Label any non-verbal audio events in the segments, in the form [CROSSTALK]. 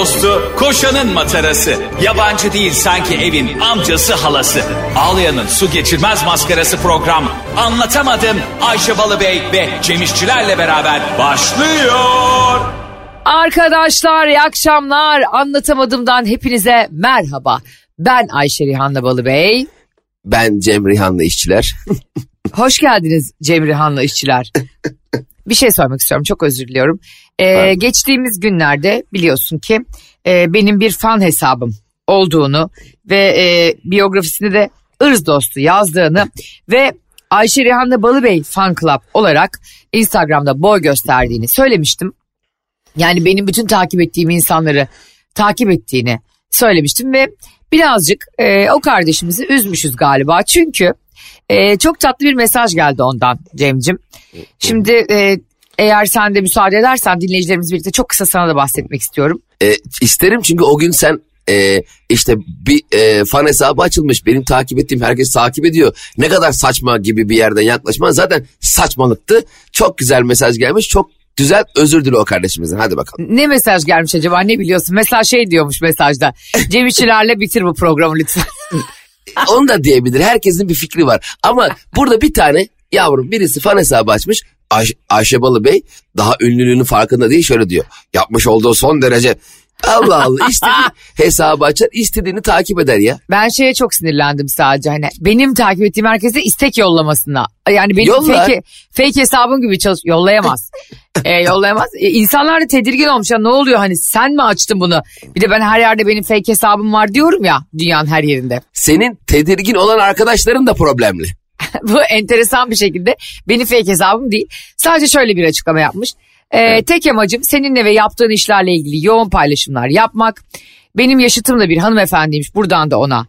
dostu, koşanın matarası. Yabancı değil sanki evin amcası halası. Ağlayan'ın su geçirmez maskarası program. Anlatamadım Ayşe Balıbey ve Cemişçilerle beraber başlıyor. Arkadaşlar iyi akşamlar. Anlatamadığımdan hepinize merhaba. Ben Ayşe Rihanna Balıbey. Ben Cem Rihanlı işçiler. Hoş geldiniz Cem Rihanna işçiler. Bir şey sormak istiyorum çok özür diliyorum. Ee, geçtiğimiz günlerde biliyorsun ki e, benim bir fan hesabım olduğunu ve e, biyografisinde de ırz dostu yazdığını ve Ayşe Rihanna Balıbey fan club olarak Instagram'da boy gösterdiğini söylemiştim. Yani benim bütün takip ettiğim insanları takip ettiğini söylemiştim ve birazcık e, o kardeşimizi üzmüşüz galiba. Çünkü e, çok tatlı bir mesaj geldi ondan Cem'cim. Şimdi e, eğer sen de müsaade edersen dinleyicilerimiz birlikte çok kısa sana da bahsetmek istiyorum. E, isterim çünkü o gün sen e, işte bir e, fan hesabı açılmış. Benim takip ettiğim herkes takip ediyor. Ne kadar saçma gibi bir yerden yaklaşman zaten saçmalıktı. Çok güzel mesaj gelmiş. Çok güzel özür dile o kardeşimizden. Hadi bakalım. Ne mesaj gelmiş acaba ne biliyorsun? Mesela şey diyormuş mesajda. [LAUGHS] Cem İşçilerle bitir bu programı lütfen. Onu da diyebilir. Herkesin bir fikri var. Ama burada bir tane yavrum birisi fan hesabı açmış. Ay- Ayşe Balı Bey daha ünlülüğünün farkında değil şöyle diyor. Yapmış olduğu son derece Allah Allah istediği [LAUGHS] hesabı açar istediğini takip eder ya. Ben şeye çok sinirlendim sadece hani benim takip ettiğim herkese istek yollamasına. Yani benim Yollar. fake, fake hesabım gibi çalış yollayamaz. [LAUGHS] e, yollayamaz. E, insanlar da tedirgin olmuş ya ne oluyor hani sen mi açtın bunu? Bir de ben her yerde benim fake hesabım var diyorum ya dünyanın her yerinde. Senin tedirgin olan arkadaşların da problemli. [LAUGHS] Bu enteresan bir şekilde benim fake hesabım değil. Sadece şöyle bir açıklama yapmış. Ee, Tek amacım seninle ve yaptığın işlerle ilgili yoğun paylaşımlar yapmak. Benim yaşıtım da bir hanımefendiymiş. Buradan da ona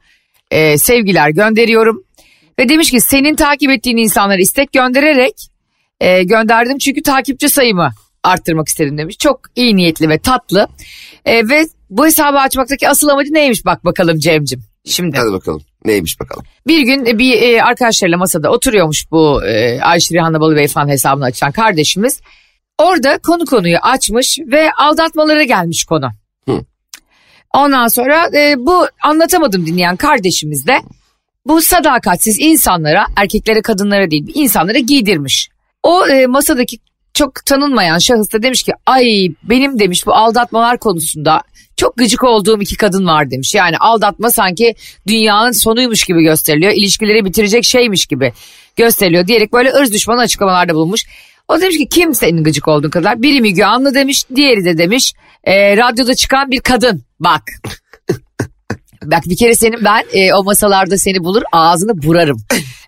e, sevgiler gönderiyorum. Ve demiş ki senin takip ettiğin insanlara istek göndererek e, gönderdim. Çünkü takipçi sayımı arttırmak istedim demiş. Çok iyi niyetli ve tatlı. E, ve bu hesabı açmaktaki asıl amacı neymiş bak bakalım Cem'cim. Şimdi. Hadi bakalım neymiş bakalım. Bir gün e, bir e, arkadaşlarıyla masada oturuyormuş bu e, Ayşe Rihanna Balıbey fan hesabını açan kardeşimiz. Orada konu konuyu açmış ve aldatmalara gelmiş konu. Hı. Ondan sonra e, bu anlatamadım dinleyen kardeşimiz de bu sadakatsiz insanlara erkeklere kadınlara değil insanlara giydirmiş. O e, masadaki çok tanınmayan şahıs da demiş ki ay benim demiş bu aldatmalar konusunda çok gıcık olduğum iki kadın var demiş. Yani aldatma sanki dünyanın sonuymuş gibi gösteriliyor. İlişkileri bitirecek şeymiş gibi gösteriliyor diyerek böyle ırz düşmanı açıklamalarda bulunmuş. O demiş ki kim senin gıcık olduğun kadar? Biri Müge Anlı demiş, diğeri de demiş e, radyoda çıkan bir kadın. Bak. [LAUGHS] Bak bir kere senin ben e, o masalarda seni bulur ağzını burarım.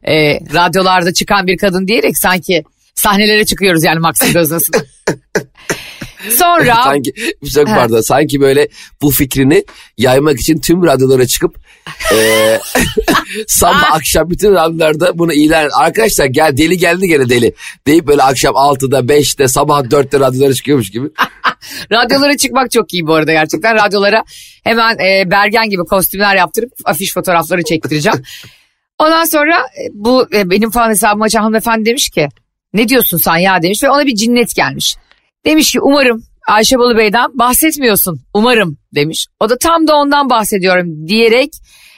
E, radyolarda çıkan bir kadın diyerek sanki sahnelere çıkıyoruz yani Maxim [LAUGHS] Gözdası'nda. Sonra sanki çok pardon sanki böyle bu fikrini yaymak için tüm radyolara çıkıp e, [LAUGHS] sabah akşam bütün radyolarda bunu ilan arkadaşlar gel deli geldi gene deli deyip böyle akşam 6'da 5'te sabah 4'te radyolara çıkıyormuş gibi. [LAUGHS] radyolara çıkmak çok iyi bu arada gerçekten. Radyolara hemen e, Bergen gibi kostümler yaptırıp afiş fotoğrafları çektireceğim. Ondan sonra e, bu e, benim falan hesabımı açan hanımefendi demiş ki ne diyorsun sen ya demiş ve ona bir cinnet gelmiş. Demiş ki umarım Ayşe Balı Bey'den bahsetmiyorsun umarım demiş. O da tam da ondan bahsediyorum diyerek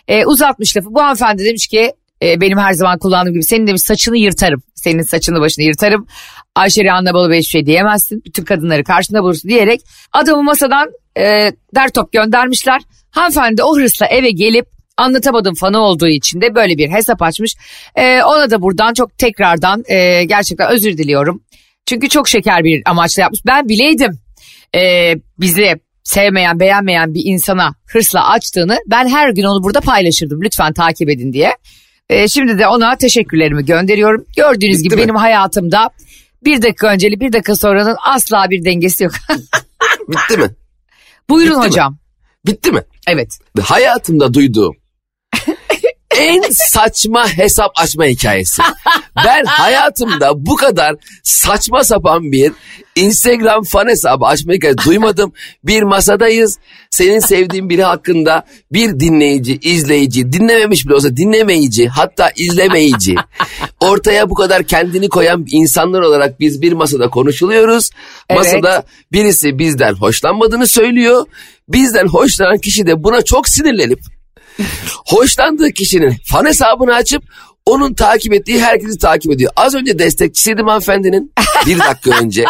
e, uzatmış lafı. Bu hanımefendi demiş ki e, benim her zaman kullandığım gibi senin demiş saçını yırtarım. Senin saçını başını yırtarım. Ayşe Rihanna Balı Bey şey diyemezsin. Bütün kadınları karşında bulursun diyerek adamı masadan e, der top göndermişler. Hanımefendi o hırsla eve gelip anlatamadım fanı olduğu için de böyle bir hesap açmış. E, ona da buradan çok tekrardan e, gerçekten özür diliyorum. Çünkü çok şeker bir amaçla yapmış. Ben bileydim e, bizi sevmeyen beğenmeyen bir insana hırsla açtığını ben her gün onu burada paylaşırdım. Lütfen takip edin diye. E, şimdi de ona teşekkürlerimi gönderiyorum. Gördüğünüz Bitti gibi mi? benim hayatımda bir dakika önceli bir dakika sonranın asla bir dengesi yok. [LAUGHS] Bitti mi? Buyurun Bitti mi? hocam. Bitti mi? Evet. Hayatımda duyduğum en saçma hesap açma hikayesi. Ben hayatımda bu kadar saçma sapan bir Instagram fan hesabı açmayı kez duymadım. Bir masadayız. Senin sevdiğin biri hakkında bir dinleyici, izleyici, dinlememiş bile olsa dinlemeyici, hatta izlemeyici. Ortaya bu kadar kendini koyan insanlar olarak biz bir masada konuşuluyoruz. Evet. Masada birisi bizden hoşlanmadığını söylüyor. Bizden hoşlanan kişi de buna çok sinirlenip hoşlandığı kişinin fan hesabını açıp onun takip ettiği herkesi takip ediyor. Az önce destekçisiydim hanımefendinin bir dakika önce.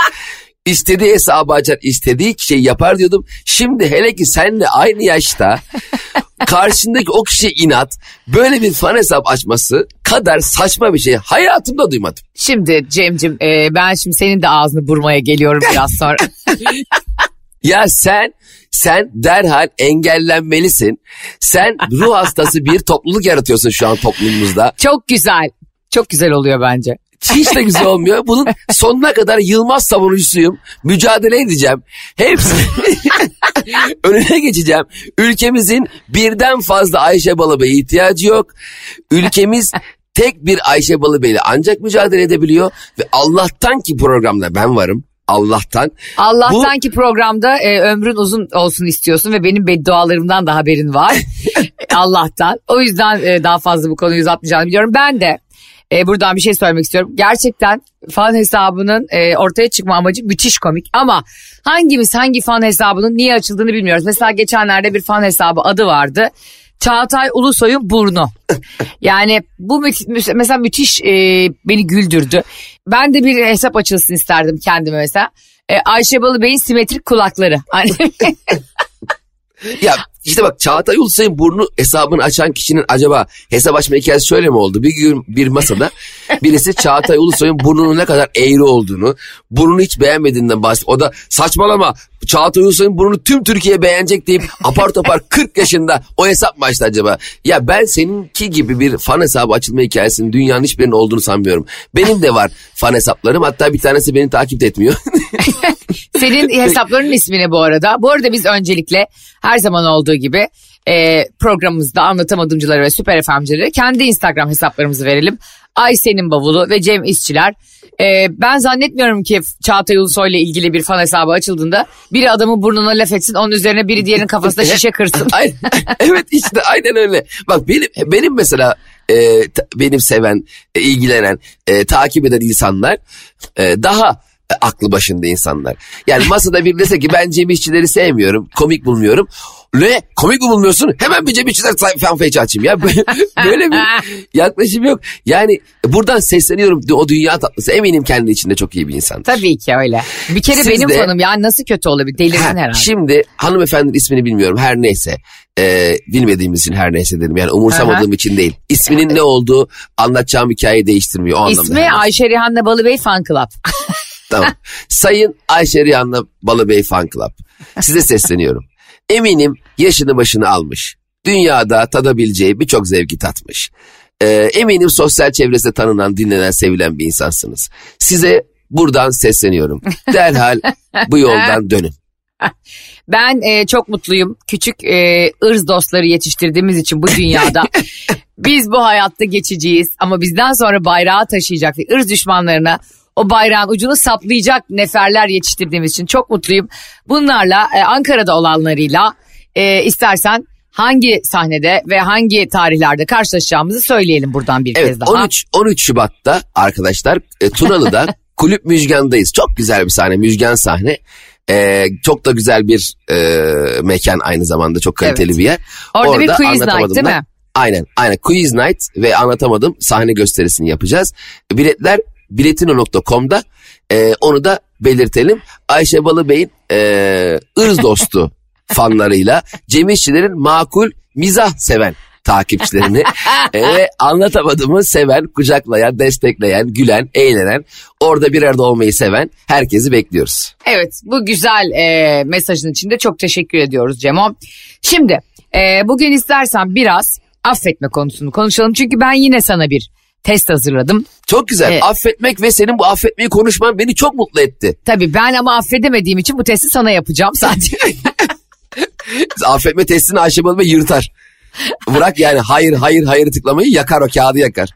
İstediği hesabı açar, istediği şeyi yapar diyordum. Şimdi hele ki senle aynı yaşta karşındaki o kişiye inat böyle bir fan hesap açması kadar saçma bir şey hayatımda duymadım. Şimdi Cem'cim e, ben şimdi senin de ağzını burmaya geliyorum biraz sonra. [LAUGHS] Ya sen sen derhal engellenmelisin. Sen ruh hastası bir topluluk yaratıyorsun şu an toplumumuzda. Çok güzel. Çok güzel oluyor bence. Hiç de güzel olmuyor. Bunun sonuna kadar Yılmaz savunucusuyum. Mücadele edeceğim. Hepsi [LAUGHS] önüne geçeceğim. Ülkemizin birden fazla Ayşe Balıbey'e ihtiyacı yok. Ülkemiz tek bir Ayşe Balıbey'le ancak mücadele edebiliyor. Ve Allah'tan ki programda ben varım. Allah'tan. Allah'tan ki programda e, ömrün uzun olsun istiyorsun ve benim beddualarımdan da haberin var. [LAUGHS] Allah'tan. O yüzden e, daha fazla bu konuyu uzatmayacağını biliyorum. Ben de e, buradan bir şey söylemek istiyorum. Gerçekten fan hesabının e, ortaya çıkma amacı müthiş komik. Ama hangimiz hangi fan hesabının niye açıldığını bilmiyoruz. Mesela geçenlerde bir fan hesabı adı vardı. Çağatay Ulusoy'un burnu. [LAUGHS] Yani bu mesela müthiş e, beni güldürdü. Ben de bir hesap açılsın isterdim kendime mesela. E, Ayşe Balıbey'in simetrik kulakları. Hani Ya işte bak Çağatay Ulusoy'un burnu hesabını açan kişinin acaba hesap açma hikayesi şöyle mi oldu? Bir gün bir masada birisi Çağatay Ulusoy'un burnunun ne kadar eğri olduğunu, burnunu hiç beğenmediğinden bahsediyor. O da saçmalama Çağatay Ulusoy'un burnunu tüm Türkiye beğenecek deyip apar topar 40 yaşında o hesap mı açtı acaba? Ya ben seninki gibi bir fan hesabı açılma hikayesinin dünyanın hiçbirinin olduğunu sanmıyorum. Benim de var fan hesaplarım hatta bir tanesi beni takip etmiyor. [LAUGHS] senin hesaplarının ismini bu arada. Bu arada biz öncelikle her zaman olduğu gibi e, programımızda anlatamadımcıları ve süper FM'cileri kendi Instagram hesaplarımızı verelim. Ayşe'nin bavulu ve Cem İşçiler. E, ben zannetmiyorum ki Çağatay Ulusoy ile ilgili bir fan hesabı açıldığında biri adamın burnuna laf etsin onun üzerine biri diğerinin kafasına [LAUGHS] şişe kırsın. Aynen, evet işte aynen öyle. Bak benim benim mesela e, benim seven, e, ilgilenen, e, takip eden insanlar e, daha aklı başında insanlar. Yani masada bir dese ki ben Cem İşçileri sevmiyorum, komik bulmuyorum. Ne? Komik mi bulmuyorsun? Hemen bir Cem İşçiler fanpage açayım ya. [LAUGHS] Böyle- bir [LAUGHS] yaklaşım yok. Yani buradan sesleniyorum o dünya tatlısı. Eminim kendi içinde çok iyi bir insan. Tabii ki öyle. Bir kere Siz benim de- fanım ya nasıl kötü olabilir delirdin Ha, herhalde. Şimdi hanımefendinin ismini bilmiyorum her neyse. Ee, bilmediğimiz için her neyse dedim. Yani umursamadığım için değil. İsminin ne olduğu anlatacağım hikayeyi değiştirmiyor o anlamda. İsmi. Ayşe Rihanna Balıbey Fan Club. [LAUGHS] Tamam. [LAUGHS] Sayın Ayşe Rihanna Balıbey Fan Club. Size sesleniyorum. Eminim yaşını başını almış. Dünyada tadabileceği birçok zevki tatmış. Ee, eminim sosyal çevresinde tanınan, dinlenen, sevilen bir insansınız. Size buradan sesleniyorum. Derhal bu yoldan [LAUGHS] dönün. Ben e, çok mutluyum. Küçük e, ırz dostları yetiştirdiğimiz için bu dünyada. [LAUGHS] Biz bu hayatta geçeceğiz ama bizden sonra bayrağı taşıyacak ve ırz düşmanlarına o bayrağın ucunu saplayacak neferler yetiştirdiğimiz için çok mutluyum. Bunlarla e, Ankara'da olanlarıyla e, istersen hangi sahnede ve hangi tarihlerde karşılaşacağımızı söyleyelim buradan bir Evet kez daha. 13 13 Şubat'ta arkadaşlar e, Tunalı'da [LAUGHS] Kulüp Müjgan'dayız. Çok güzel bir sahne Müjgan sahne. E, çok da güzel bir e, mekan aynı zamanda çok kaliteli Evet. bir yer. Orada bir quiz night değil mi? Aynen aynen quiz night ve anlatamadım sahne gösterisini yapacağız. Biletler biletino.com'da e, onu da belirtelim. Ayşe Balıbey'in e, ırz dostu [LAUGHS] fanlarıyla Cem İşçilerin makul mizah seven takipçilerini e, ve anlatamadığımı seven, kucaklayan, destekleyen, gülen, eğlenen, orada bir arada olmayı seven herkesi bekliyoruz. Evet bu güzel e, mesajın için de çok teşekkür ediyoruz Cemo. Şimdi e, bugün istersen biraz affetme konusunu konuşalım. Çünkü ben yine sana bir test hazırladım. Çok güzel. Evet. Affetmek ve senin bu affetmeyi konuşman beni çok mutlu etti. Tabii ben ama affedemediğim için bu testi sana yapacağım sadece. [LAUGHS] [LAUGHS] Affetme testini Ayşe Balıbey yırtar. Bırak yani hayır hayır hayır tıklamayı yakar o kağıdı yakar.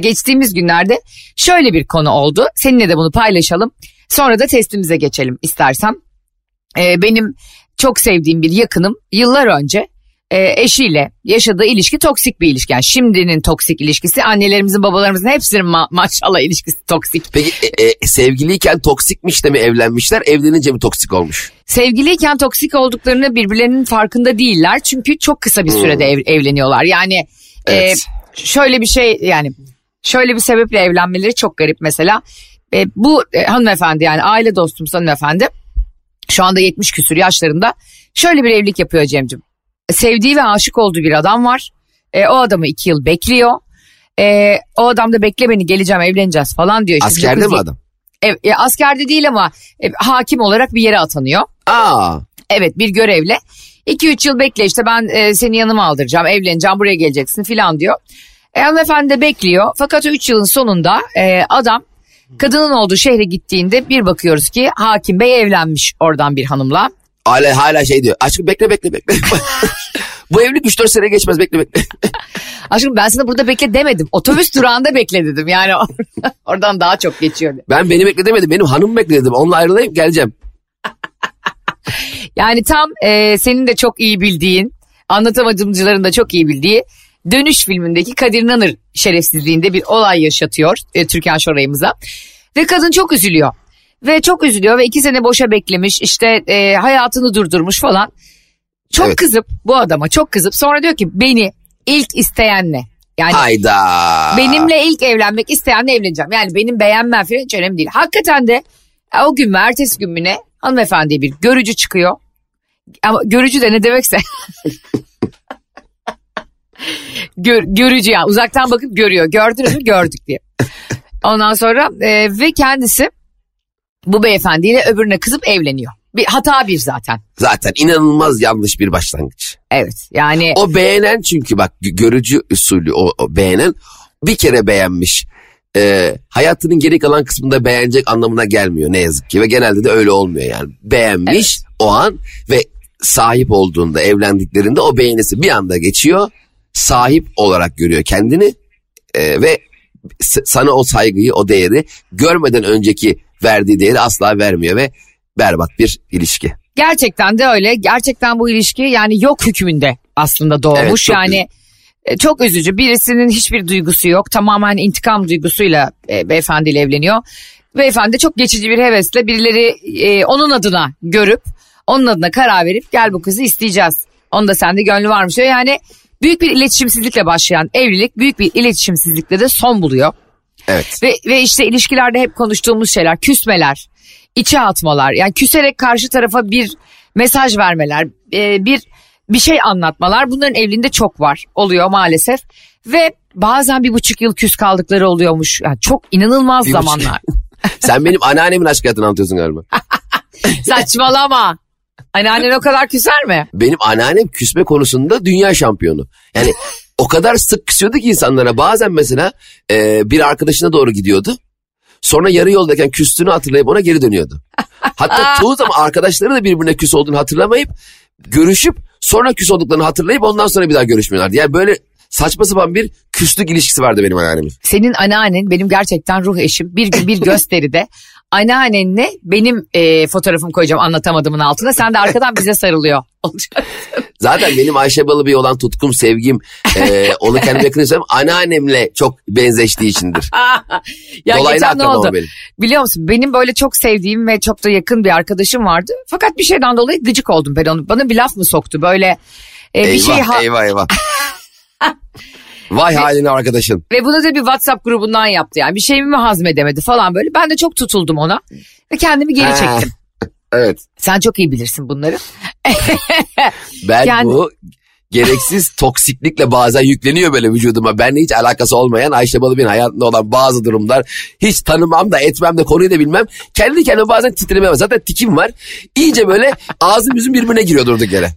Geçtiğimiz günlerde şöyle bir konu oldu. Seninle de bunu paylaşalım. Sonra da testimize geçelim istersen. Ee, benim çok sevdiğim bir yakınım yıllar önce e, eşiyle yaşadığı ilişki toksik bir ilişki. Yani şimdinin toksik ilişkisi annelerimizin babalarımızın hepsinin ma- maşallah ilişkisi toksik. Peki e, e, sevgiliyken toksikmiş de mi evlenmişler evlenince mi toksik olmuş? Sevgiliyken toksik olduklarını birbirlerinin farkında değiller. Çünkü çok kısa bir sürede ev- evleniyorlar. Yani e, Evet. şöyle bir şey yani şöyle bir sebeple evlenmeleri çok garip mesela. E, bu e, hanımefendi yani aile dostumuz hanımefendi şu anda 70 küsur yaşlarında şöyle bir evlilik yapıyor Cem'cim. Sevdiği ve aşık olduğu bir adam var. E, o adamı iki yıl bekliyor. E, o adam da bekle beni geleceğim evleneceğiz falan diyor. Bizim Askerde kız- mi adam? E, e, askerde değil ama e, hakim olarak bir yere atanıyor. Aa Evet bir görevle. 2-3 yıl bekle işte ben e, seni yanıma aldıracağım evleneceğim buraya geleceksin filan diyor. E, hanımefendi de bekliyor fakat o 3 yılın sonunda e, adam kadının olduğu şehre gittiğinde bir bakıyoruz ki hakim bey evlenmiş oradan bir hanımla. Hala, hala şey diyor aşkım bekle bekle bekle. [LAUGHS] Bu evlilik 3-4 sene geçmez bekle bekle. [LAUGHS] Aşkım ben sana burada bekle demedim otobüs durağında bekle dedim yani or- [LAUGHS] oradan daha çok geçiyor. Ben beni bekle demedim benim hanım bekle dedim onunla ayrılayım geleceğim. Yani tam e, senin de çok iyi bildiğin, anlatamadımcıların da çok iyi bildiği Dönüş filmindeki Kadir Nanır şerefsizliğinde bir olay yaşatıyor e, Türkan Şoray'ımıza. Ve kadın çok üzülüyor. Ve çok üzülüyor ve iki sene boşa beklemiş işte e, hayatını durdurmuş falan. Çok Evet. kızıp bu adama çok kızıp sonra diyor ki beni ilk isteyenle yani Hayda. benimle ilk evlenmek isteyenle evleneceğim. Yani benim beğenmem falan hiç önemli değil. Hakikaten de e, o gün mü ertesi gün mü ne hanımefendiye bir görücü çıkıyor. Ama görücü de ne demekse. [LAUGHS] Gör, görücü ya uzaktan bakıp görüyor. Gördünüz mü gördük diye. Ondan sonra e, ve kendisi bu beyefendiyle öbürüne kızıp evleniyor. Bir hata bir zaten. Zaten inanılmaz yanlış bir başlangıç. Evet yani O beğenen çünkü bak gö- görücü usulü o, o beğenen bir kere beğenmiş. Ee, hayatının geri kalan kısmında beğenecek anlamına gelmiyor ne yazık ki ve genelde de öyle olmuyor yani. Beğenmiş o an ve sahip olduğunda evlendiklerinde o beğenisi bir anda geçiyor. Sahip olarak görüyor kendini Ee, ve sana o saygıyı o değeri görmeden önceki verdiği değeri asla vermiyor ve berbat bir ilişki. Gerçekten de öyle. Gerçekten bu ilişki yani yok hükmünde aslında doğmuş. Evet, yani e, çok üzücü. Birisinin hiçbir duygusu yok. Tamamen intikam duygusuyla e, beyefendiyle evleniyor. Beyefendi çok geçici bir hevesle birileri e, onun adına görüp onun adına karar verip gel bu kızı isteyeceğiz. Onda sende gönlü varmış diyor. Yani büyük bir iletişimsizlikle başlayan evlilik büyük bir iletişimsizlikle de son buluyor. Evet. Ve, ve işte ilişkilerde hep konuştuğumuz şeyler küsmeler, içe atmalar yani küserek karşı tarafa bir mesaj vermeler, e, bir bir şey anlatmalar bunların evliliğinde çok var oluyor maalesef. Ve bazen bir buçuk yıl küs kaldıkları oluyormuş. Yani çok inanılmaz Bir zamanlar. [LAUGHS] Sen benim anneannemin aşk hayatını anlatıyorsun galiba. [LAUGHS] Saçmalama. Anneannen o kadar küser mi? Benim anneannem küsme konusunda dünya şampiyonu. Yani o kadar sık küsüyordu ki insanlara. Bazen mesela e, bir arkadaşına doğru gidiyordu. Sonra yarı yoldayken küstüğünü hatırlayıp ona geri dönüyordu. Hatta [LAUGHS] çoğu zaman arkadaşları da birbirine küs olduğunu hatırlamayıp görüşüp sonra küs olduklarını hatırlayıp ondan sonra bir daha görüşmüyorlardı. Yani böyle saçma sapan bir küslük ilişkisi vardı benim anneannemin. Senin anneannen benim gerçekten ruh eşim. Bir gün bir gösteride [LAUGHS] anneannenle benim e, fotoğrafımı koyacağım anlatamadığımın altına. Sen de arkadan bize sarılıyor. [LAUGHS] Olacak. Zaten benim Ayşe Balıbey olan tutkum, sevgim, e, [LAUGHS] onu kendime yakın hissediyorum. Anneannemle çok benzeştiği içindir. [LAUGHS] ya Dolaylı geçen ne oldu? benim. Biliyor musun benim böyle çok sevdiğim ve çok da yakın bir arkadaşım vardı. Fakat bir şeyden dolayı gıcık oldum ben onu. Bana bir laf mı soktu böyle e, bir eyvah, şey ha- eyvah eyvah. [LAUGHS] Vay haline arkadaşın. ve bunu da bir WhatsApp grubundan yaptı yani bir şeyimi mi hazmedemedi falan böyle. Ben de çok tutuldum ona ve kendimi geri çektim. Evet. Sen çok iyi bilirsin bunları. [LAUGHS] Ben Yani- bu gereksiz toksiklikle bazen yükleniyor böyle vücuduma. Benle hiç alakası olmayan Ayşe Balıbey'in hayatında olan bazı durumlar. Hiç tanımam da etmem de konuyu da bilmem. Kendi kendime bazen titreme var. Zaten tikim var. İyice böyle ağzım yüzüm birbirine giriyor durduk yere.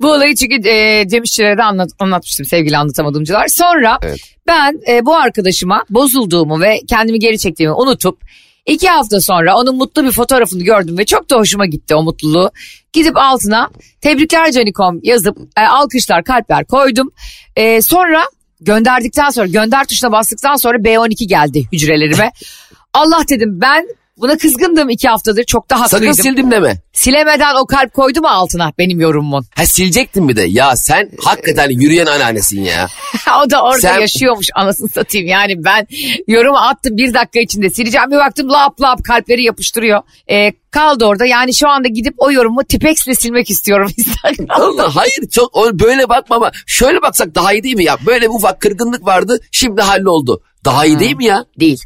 Bu olayı çünkü e, Cem İşçiler'e de anlat, anlatmıştım sevgili anlatamadımcılar. Sonra Evet. ben e, bu arkadaşıma bozulduğumu ve kendimi geri çektiğimi unutup iki hafta sonra onun mutlu bir fotoğrafını gördüm ve çok da hoşuma gitti o mutluluğu. Gidip altına tebrikler Canikom yazıp e, alkışlar kalpler koydum. E, sonra gönderdikten sonra gönder tuşuna bastıktan sonra B12 geldi hücrelerime. [LAUGHS] Allah dedim ben buna kızgındım iki haftadır çok da haklıydım. Sakın sildim deme. Silemeden o kalp koydu mu altına benim yorumumun? Ha silecektin bir de. Ya sen hakikaten yürüyen anneannesin ya. [LAUGHS] o da orada Sen- yaşıyormuş anasını satayım. Yani ben yorumu attım bir dakika içinde sileceğim bir baktım lap lap kalpleri yapıştırıyor. Ee, kaldı orada yani şu anda gidip o yorumu Tipex'le silmek istiyorum. [LAUGHS] Allah hayır çok böyle bakma ama şöyle baksak daha iyi değil mi ya? Böyle bir ufak kırgınlık vardı şimdi halloldu. Daha iyi değil mi ya? Değil.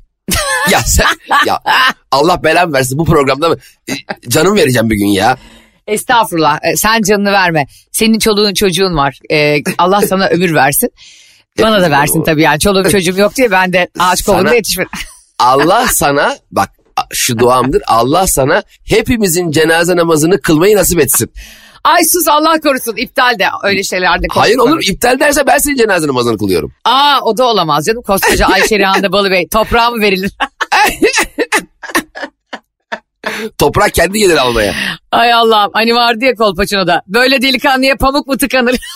Ya sen [LAUGHS] ya Allah belan versin bu programda? E, Canım vereceğim bir gün ya. Estağfurullah Ee, sen canını verme. Senin çoluğun çocuğun var. Ee, Allah sana [LAUGHS] ömür versin. Bana da versin tabii yani çoluğum çocuğum yok diye ben de ağaç kovunda Sana- yetişmedim. [LAUGHS] Allah sana bak şu duamdır Allah sana hepimizin cenaze namazını kılmayı nasip etsin. Ay sus Allah korusun iptal de öyle şeylerde Hayır olur iptal derse ben senin cenaze namazını kılıyorum. Aa o da olamaz canım. Koskoca Ayşe Rihanna Balı Bey toprağa mı verilir? Toprak kendi gelir almaya. Ay Allah'ım hani vardı ya Kolpaçino'da. Böyle delikanlıya pamuk mu tıkanır? [LAUGHS]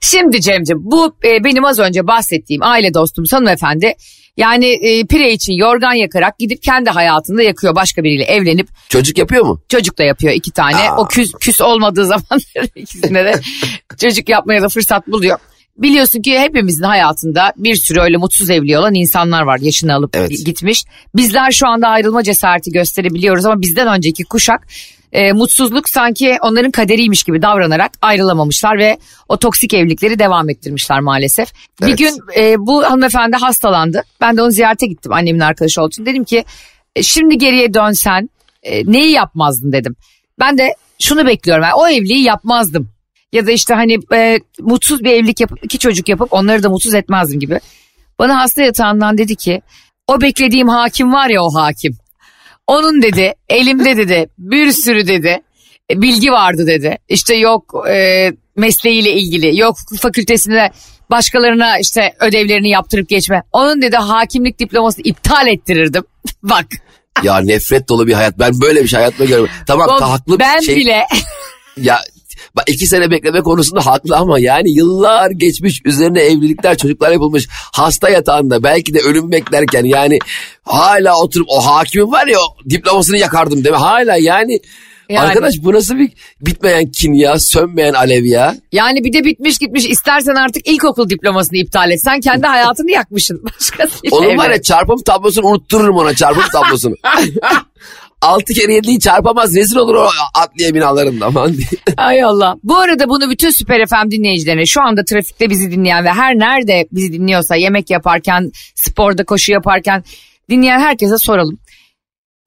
Şimdi Cem'ciğim bu e, benim az önce bahsettiğim aile dostum hanımefendi yani e, pire için yorgan yakarak gidip kendi hayatında yakıyor başka biriyle evlenip Çocuk yapıyor mu? çocuk da yapıyor iki tane. Aa. O küs, küs olmadığı zaman [LAUGHS] ikisine de çocuk yapmaya da fırsat buluyor. Biliyorsun ki hepimizin hayatında bir sürü öyle mutsuz evli olan insanlar var yaşını alıp Evet. gitmiş. Bizler şu anda ayrılma cesareti gösterebiliyoruz ama bizden önceki kuşak e, mutsuzluk sanki onların kaderiymiş gibi davranarak ayrılamamışlar ve o toksik evlilikleri devam ettirmişler maalesef. Bir Evet. gün e, bu hanımefendi hastalandı. Ben de onu ziyarete gittim annemin arkadaşı olduğu için. Dedim ki e, şimdi geriye dönsen e, neyi yapmazdın dedim. Ben de şunu bekliyorum. Yani o evliliği yapmazdım. Ya da işte hani e, mutsuz bir evlilik yapıp iki çocuk yapıp onları da mutsuz etmezdim gibi. Bana hasta yatağından dedi ki o beklediğim hakim var ya o hakim. Onun dedi elimde dedi bir sürü dedi e, bilgi vardı dedi. İşte yok e, mesleğiyle ilgili yok fakültesinde başkalarına işte ödevlerini yaptırıp geçme. Onun dedi hakimlik diplomasını iptal ettirirdim. [LAUGHS] Bak Ya nefret dolu bir hayat. Ben böyle bir şey hayatımda görmedim. Tamam o- haklı ben şey. bile Ya bak iki sene bekleme konusunda haklı ama yani yıllar geçmiş üzerine evlilikler çocuklar yapılmış hasta yatağında belki de ölüm beklerken yani hala oturup o hakimin var ya diplomasını yakardım değil mi? Hala yani, Yani. arkadaş bu nasıl bir bitmeyen kin ya sönmeyen alev ya. Yani bir de bitmiş gitmiş istersen artık ilkokul diplomasını iptal et. Sen kendi hayatını yakmışsın. [LAUGHS] Başkasıyla Onun var ya çarpım tablosunu unuttururum ona çarpım tablosunu. [LAUGHS] Altı kere yediği çarpamaz rezil olur o adliye binalarında aman diye. [LAUGHS] Ay Allah. Bu arada bunu bütün Süper FM dinleyicilerine şu anda trafikte bizi dinleyen ve her nerede bizi dinliyorsa yemek yaparken, sporda koşu yaparken dinleyen herkese soralım.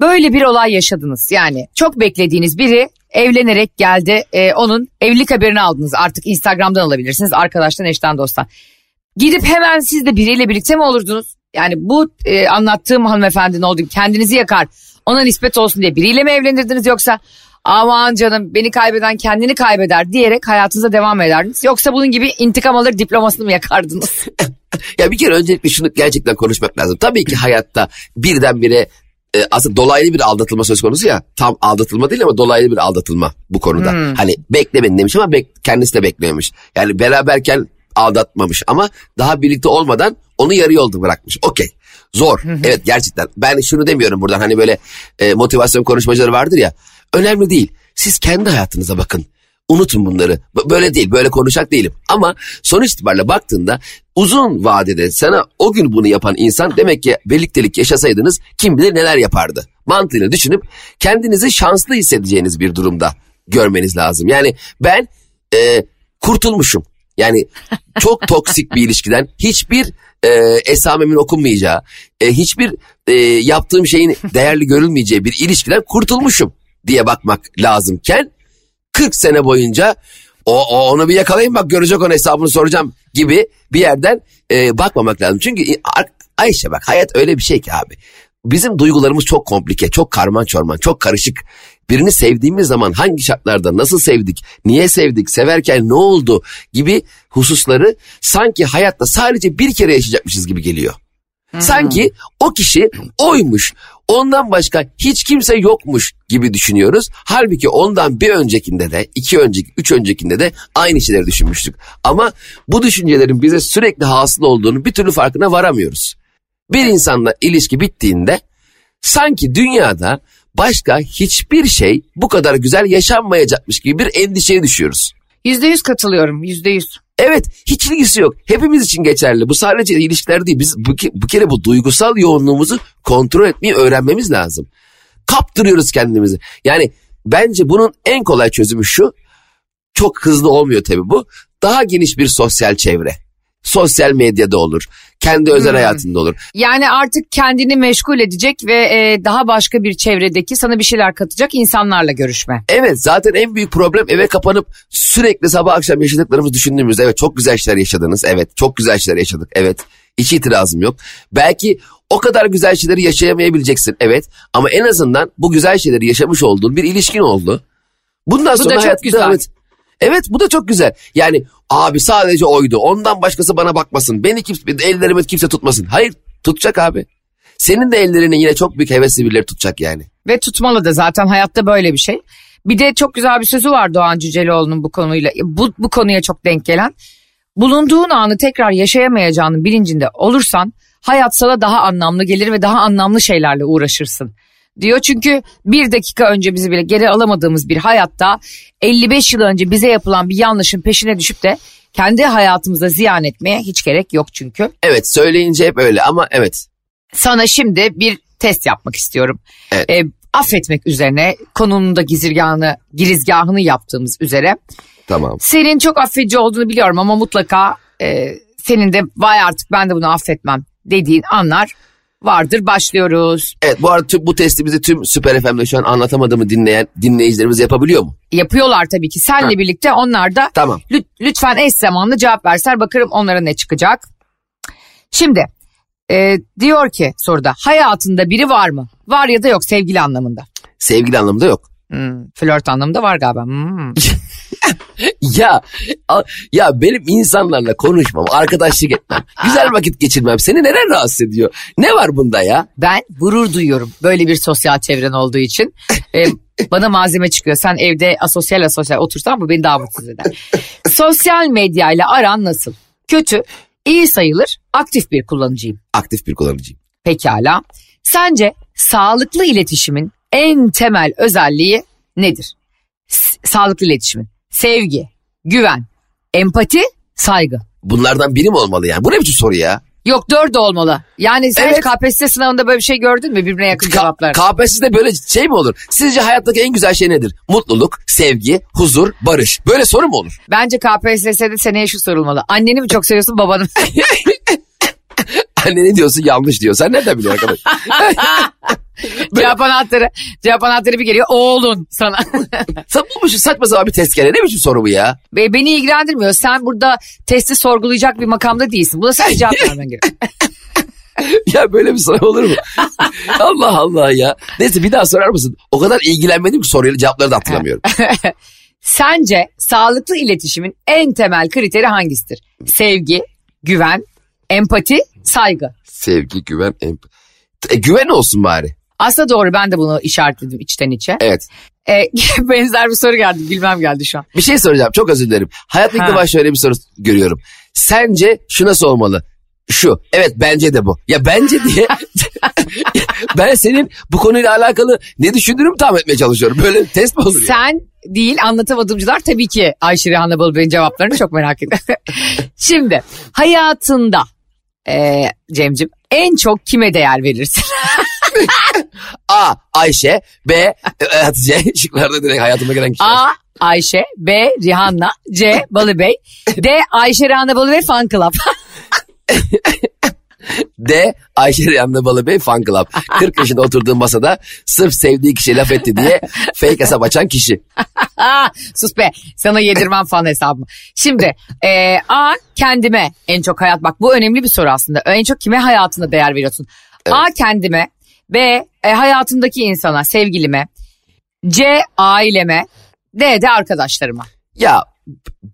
Böyle bir olay yaşadınız. Yani çok beklediğiniz biri evlenerek geldi. Ee, onun evlilik haberini aldınız. Artık Instagram'dan alabilirsiniz. Arkadaştan, eşten, dosttan. Gidip hemen siz de biriyle birlikte mi olurdunuz? Yani bu e, anlattığım hanımefendinin olduğu kendinizi yakar. Ona nispet olsun diye biriyle mi evlenirdiniz yoksa aman canım beni kaybeden kendini kaybeder diyerek hayatınıza devam ederdiniz. Yoksa bunun gibi intikam alır diplomasını mı yakardınız? [LAUGHS] Ya bir kere öncelikle şunu gerçekten konuşmak lazım. Tabii ki hayatta birdenbire e, aslında dolaylı bir aldatılma söz konusu ya. Tam aldatılma değil ama dolaylı bir aldatılma bu konuda. Hani beklemeyin demiş ama bek, kendisi de beklememiş. Yani beraberken aldatmamış ama daha birlikte olmadan onu yarı yolda bırakmış. Okey. Zor. Evet gerçekten. Ben şunu demiyorum buradan hani böyle e, motivasyon konuşmacıları vardır ya. Önemli değil. Siz kendi hayatınıza bakın. Unutun bunları. Böyle değil, böyle konuşacak değilim. Ama sonuç itibariyle baktığında uzun vadede sana o gün bunu yapan insan demek ki birliktelik yaşasaydınız kim bilir neler yapardı. Mantığıyla düşünüp kendinizi şanslı hissedeceğiniz bir durumda görmeniz lazım. Yani ben e, kurtulmuşum. Yani çok [LAUGHS] toksik bir ilişkiden hiçbir e, esamemin okunmayacağı, e, hiçbir e, yaptığım şeyin değerli görülmeyeceği bir ilişkiden kurtulmuşum diye bakmak lazımken 40 sene boyunca o, o onu bir yakalayın bak görecek onun hesabını soracağım gibi bir yerden e, bakmamak lazım. Çünkü Ayşe bak hayat öyle bir şey ki abi. Bizim duygularımız çok komplike, çok karman çorman, çok karışık. Birini sevdiğimiz zaman hangi şartlarda nasıl sevdik, niye sevdik, severken ne oldu gibi hususları sanki hayatta sadece bir kere yaşayacakmışız gibi geliyor. Sanki o kişi oymuş. Ondan başka hiç kimse yokmuş gibi düşünüyoruz. Halbuki ondan bir öncekinde de, iki önceki, üç öncekinde de aynı şeyleri düşünmüştük. Ama bu düşüncelerin bize sürekli hasıl olduğunu bir türlü farkına varamıyoruz. Bir insanla ilişki bittiğinde sanki dünyada başka hiçbir şey bu kadar güzel yaşanmayacakmış gibi bir endişeye düşüyoruz. Yüzde yüz katılıyorum yüzde yüz. Evet hiç ilgisi yok. Hepimiz için geçerli. Bu sadece ilişkiler değil. Biz bu, bu kere bu duygusal yoğunluğumuzu kontrol etmeyi öğrenmemiz lazım. Kaptırıyoruz kendimizi. Yani bence bunun en kolay çözümü şu. Çok hızlı olmuyor tabii bu. Daha geniş bir sosyal çevre. Sosyal medyada olur. Kendi özel Hmm. hayatında olur. Yani artık kendini meşgul edecek ve e, daha başka bir çevredeki sana bir şeyler katacak insanlarla görüşme. Evet zaten en büyük problem eve kapanıp sürekli sabah akşam yaşadıklarımızı düşündüğümüz. Evet çok güzel şeyler yaşadınız. Evet çok güzel şeyler yaşadık. Evet hiç itirazım yok. Belki o kadar güzel şeyleri yaşayamayabileceksin. Evet ama en azından bu güzel şeyleri yaşamış olduğun bir ilişkin oldu. Bundan Bu sonra da çok hayatında güzel. Evet, evet bu da çok güzel. Yani abi sadece oydu. Ondan başkası bana bakmasın. Beni kimse, ellerimi kimse tutmasın. Hayır tutacak abi. Senin de ellerini yine çok büyük hevesli birileri tutacak yani. Ve tutmalı da zaten hayatta böyle bir şey. Bir de çok güzel bir sözü var Doğan Cüceloğlu'nun bu konuyla. Bu, bu konuya çok denk gelen. Bulunduğun anı tekrar yaşayamayacağının bilincinde olursan hayat sana daha anlamlı gelir ve daha anlamlı şeylerle uğraşırsın. Diyor çünkü bir dakika önce bizi bile geri alamadığımız bir hayatta 55 yıl önce bize yapılan bir yanlışın peşine düşüp de kendi hayatımıza ziyan etmeye hiç gerek yok çünkü. Evet söyleyince hep öyle ama evet. Sana şimdi bir test yapmak istiyorum. Evet. E, affetmek üzerine konunun da gizirgahını, girizgahını yaptığımız üzere. Tamam. Senin çok affedici olduğunu biliyorum ama mutlaka e, senin de vay artık ben de bunu affetmem dediğin anlar vardır. Başlıyoruz. Evet bu arada tüm, bu testimizi tüm Süper FM'de şu an anlatamadığımı dinleyen dinleyicilerimiz yapabiliyor mu? Yapıyorlar tabii ki. Senle Ha. birlikte onlar da Tamam. lüt- lütfen eş zamanlı cevap verser bakarım onlara ne çıkacak. Şimdi e, diyor ki soruda hayatında biri var mı? Var ya da yok sevgili anlamında. Sevgili anlamında yok. Hmm, flört anlamında var galiba. Hmm. [LAUGHS] Ya ya benim insanlarla konuşmam, arkadaşlık etmem, güzel vakit geçirmem seni neden rahatsız ediyor? Ne var bunda ya? Ben gurur duyuyorum böyle bir sosyal çevren olduğu için. Ee, bana malzeme çıkıyor. Sen evde asosyal asosyal otursan bu beni daha mutsuz eder. Sosyal medyayla aran nasıl? Kötü, iyi sayılır, aktif bir kullanıcıyım. Aktif bir kullanıcıyım. Pekala. Sence sağlıklı iletişimin en temel özelliği nedir? S- sağlıklı iletişimin. Sevgi, güven, empati, saygı. Bunlardan biri mi olmalı yani? Bu ne biçim soru ya? Yok dört olmalı. Yani sen Evet. KPSS sınavında böyle bir şey gördün mü birbirine yakın Ka- cevaplar? KPSS'de böyle şey mi olur? Sizce hayattaki en güzel şey nedir? Mutluluk, sevgi, huzur, barış. Böyle soru mu olur? Bence KPSS'de seneye şu sorulmalı. Anneni mi çok seviyorsun babanı mı? [LAUGHS] Anne ne diyorsun yanlış diyor. Sen nereden biliyorsun arkadaş? [LAUGHS] cevap anahtarı. Cevap anahtarı bir geliyor. Oğlun sana. [LAUGHS] Sen bulmuşsun saçma sapan bir tezkere. Ne biçim soru bu ya? Ve beni ilgilendirmiyor. Sen burada testi sorgulayacak bir makamda değilsin. Buna sadece cevap [LAUGHS] vermen gerekiyor. Ya böyle bir soru olur mu? [LAUGHS] Allah Allah ya. Neyse bir daha sorar mısın? O kadar ilgilenmedim ki soruyla cevapları da hatırlamıyorum. Sence sağlıklı iletişimin en temel kriteri hangisidir? Sevgi, güven, empati, saygı. Sevgi, güven, emp- e, güven olsun bari. Aslında doğru ben de bunu işaretledim içten içe. Evet. E, [LAUGHS] benzer bir soru geldi. Bilmem geldi şu an. Bir şey soracağım çok özür dilerim. Hayatta ilk defa şöyle bir soru görüyorum. Sence şu nasıl olmalı? Şu. Evet bence de bu. Ya bence diye [LAUGHS] [LAUGHS] ben senin bu konuyla alakalı ne düşündüğünü mü tahmin etmeye çalışıyorum. Böyle test mi olur? Sen değil anlatamadımcılar tabii ki Ayşe Rihanna Balıbey'in cevaplarını çok merak ediyorum. Şimdi hayatında e, Cem'cim en çok kime değer verirsin? [LAUGHS] A. Ayşe. B. e, Hatice. Şıklarda direkt hayatıma gelen kişi. A. Ayşe B. Rihanna C. Balıbey D. Ayşe Rihanna Balıbey Fan Club. [LAUGHS] D. Ayşe Riyanlı Balıbey Fan Club. 40 yaşında oturduğu masada sırf sevdiği kişi laf etti diye fake hesap açan kişi. [LAUGHS] Sus be sana yedirmem fan hesabımı. Şimdi e, A. Kendime en çok hayat bak bu önemli bir soru aslında. En çok kime hayatında değer veriyorsun? A. Kendime B. E, hayatımdaki insana sevgilime C. Aileme D. de arkadaşlarıma. Ya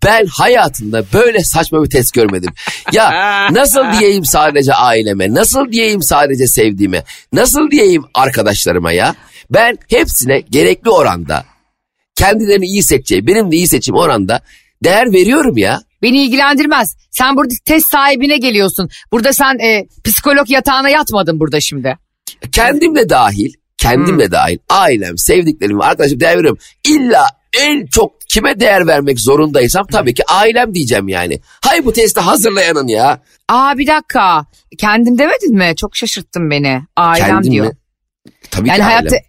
ben hayatımda böyle saçma bir test görmedim. Ya [LAUGHS] nasıl diyeyim sadece aileme, nasıl diyeyim sadece sevdiğime, nasıl diyeyim arkadaşlarıma ya. Ben hepsine gerekli oranda kendilerini iyi seçeceği, benim de iyi seçim oranda değer veriyorum ya. Beni ilgilendirmez. Sen burada test sahibine geliyorsun. Burada sen e, psikolog yatağına yatmadın burada şimdi. Kendim de dahil, kendim de dahil, ailem, sevdiklerim, arkadaşım değer veriyorum. İlla en çok kime değer vermek zorundaysam tabii ki ailem diyeceğim yani. Hay bu testi hazırlayanın ya. Aa bir dakika. Kendim demedin mi? Çok şaşırttın beni. Ailem Kendim diyor. mi? Tabii Yani ki hayatta ailem.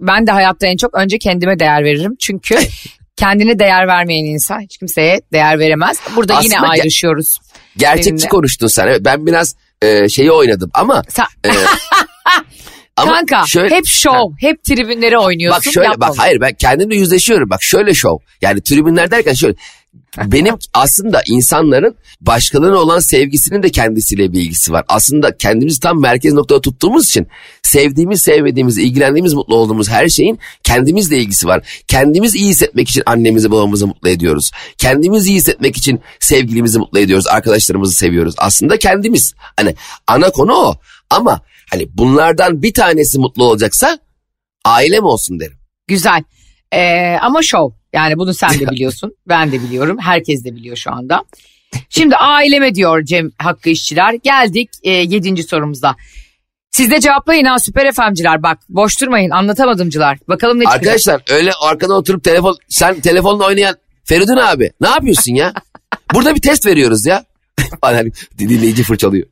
ben de hayatta en çok önce kendime değer veririm. Çünkü [LAUGHS] kendine değer vermeyen insan hiç kimseye değer veremez. Burada yine Aslında ge- ayrışıyoruz. Gerçekçi seninle. konuştun sen. Evet, ben biraz e, şeyi oynadım ama... Sen, e, [LAUGHS] ama kanka şöyle- hep şov, hep tribünlere oynuyorsun. Bak şöyle Yapma bak hayır ben kendimle yüzleşiyorum. Bak şöyle şov. Yani tribünler derken şöyle. Benim aslında insanların başkalarına olan sevgisinin de kendisiyle bir ilgisi var. Aslında kendimizi tam merkez noktada tuttuğumuz için sevdiğimiz, sevmediğimiz, ilgilendiğimiz, mutlu olduğumuz her şeyin kendimizle ilgisi var. Kendimiz iyi hissetmek için annemizi babamızı mutlu ediyoruz. Kendimiz iyi hissetmek için sevgilimizi mutlu ediyoruz. Arkadaşlarımızı seviyoruz. Aslında kendimiz. Hani ana konu o. Ama hani bunlardan bir tanesi mutlu olacaksa ailem olsun derim. Güzel. Ee, ama şov. Yani bunu sen de biliyorsun. [LAUGHS] ben de biliyorum. Herkes de biliyor şu anda. Şimdi aileme diyor Cem Hakkı İşçiler. Geldik e, yedinci sorumuzda. Siz de cevaplayın ha süper efemciler. Bak boş durmayın anlatamadımcılar. Bakalım ne çıkacak. Arkadaşlar öyle arkada oturup telefon sen telefonla oynayan Feridun abi ne yapıyorsun ya? [LAUGHS] Burada bir test veriyoruz ya. [LAUGHS] Hani dinleyici fırçalıyor.